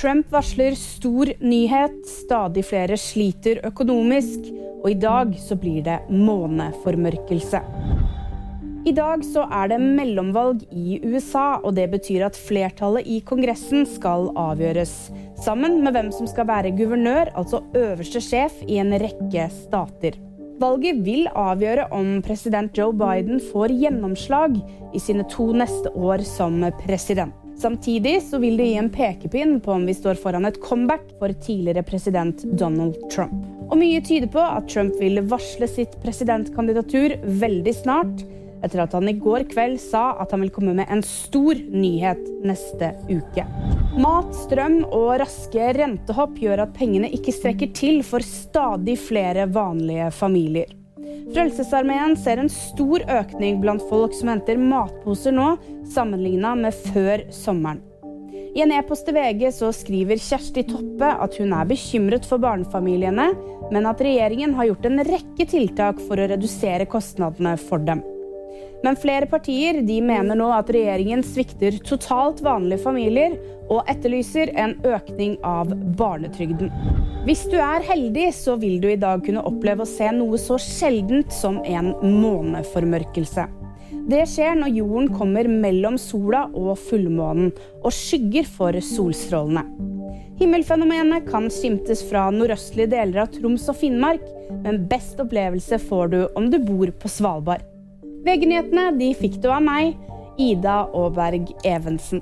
Trump varsler stor nyhet. Stadig flere sliter økonomisk. Og i dag så blir det måneformørkelse. I dag så er det mellomvalg i USA, og det betyr at flertallet i Kongressen skal avgjøres. Sammen med hvem som skal være guvernør, altså øverste sjef i en rekke stater. Valget vil avgjøre om president Joe Biden får gjennomslag i sine to neste år som president. Samtidig så vil det gi en pekepinn på om vi står foran et comeback for tidligere president Donald Trump. Og mye tyder på at Trump vil varsle sitt presidentkandidatur veldig snart etter at han i går kveld sa at han vil komme med en stor nyhet neste uke. Mat, strøm og raske rentehopp gjør at pengene ikke strekker til for stadig flere vanlige familier. Frelsesarmeen ser en stor økning blant folk som henter matposer nå, sammenligna med før sommeren. I en e-post til VG så skriver Kjersti Toppe at hun er bekymret for barnefamiliene, men at regjeringen har gjort en rekke tiltak for å redusere kostnadene for dem. Men flere partier de mener nå at regjeringen svikter totalt vanlige familier, og etterlyser en økning av barnetrygden. Hvis du er heldig, så vil du i dag kunne oppleve å se noe så sjeldent som en måneformørkelse. Det skjer når jorden kommer mellom sola og fullmånen og skygger for solstrålene. Himmelfenomenet kan skimtes fra nordøstlige deler av Troms og Finnmark, men best opplevelse får du om du bor på Svalbard. VG-nyhetene de fikk du av meg, Ida Aaberg Evensen.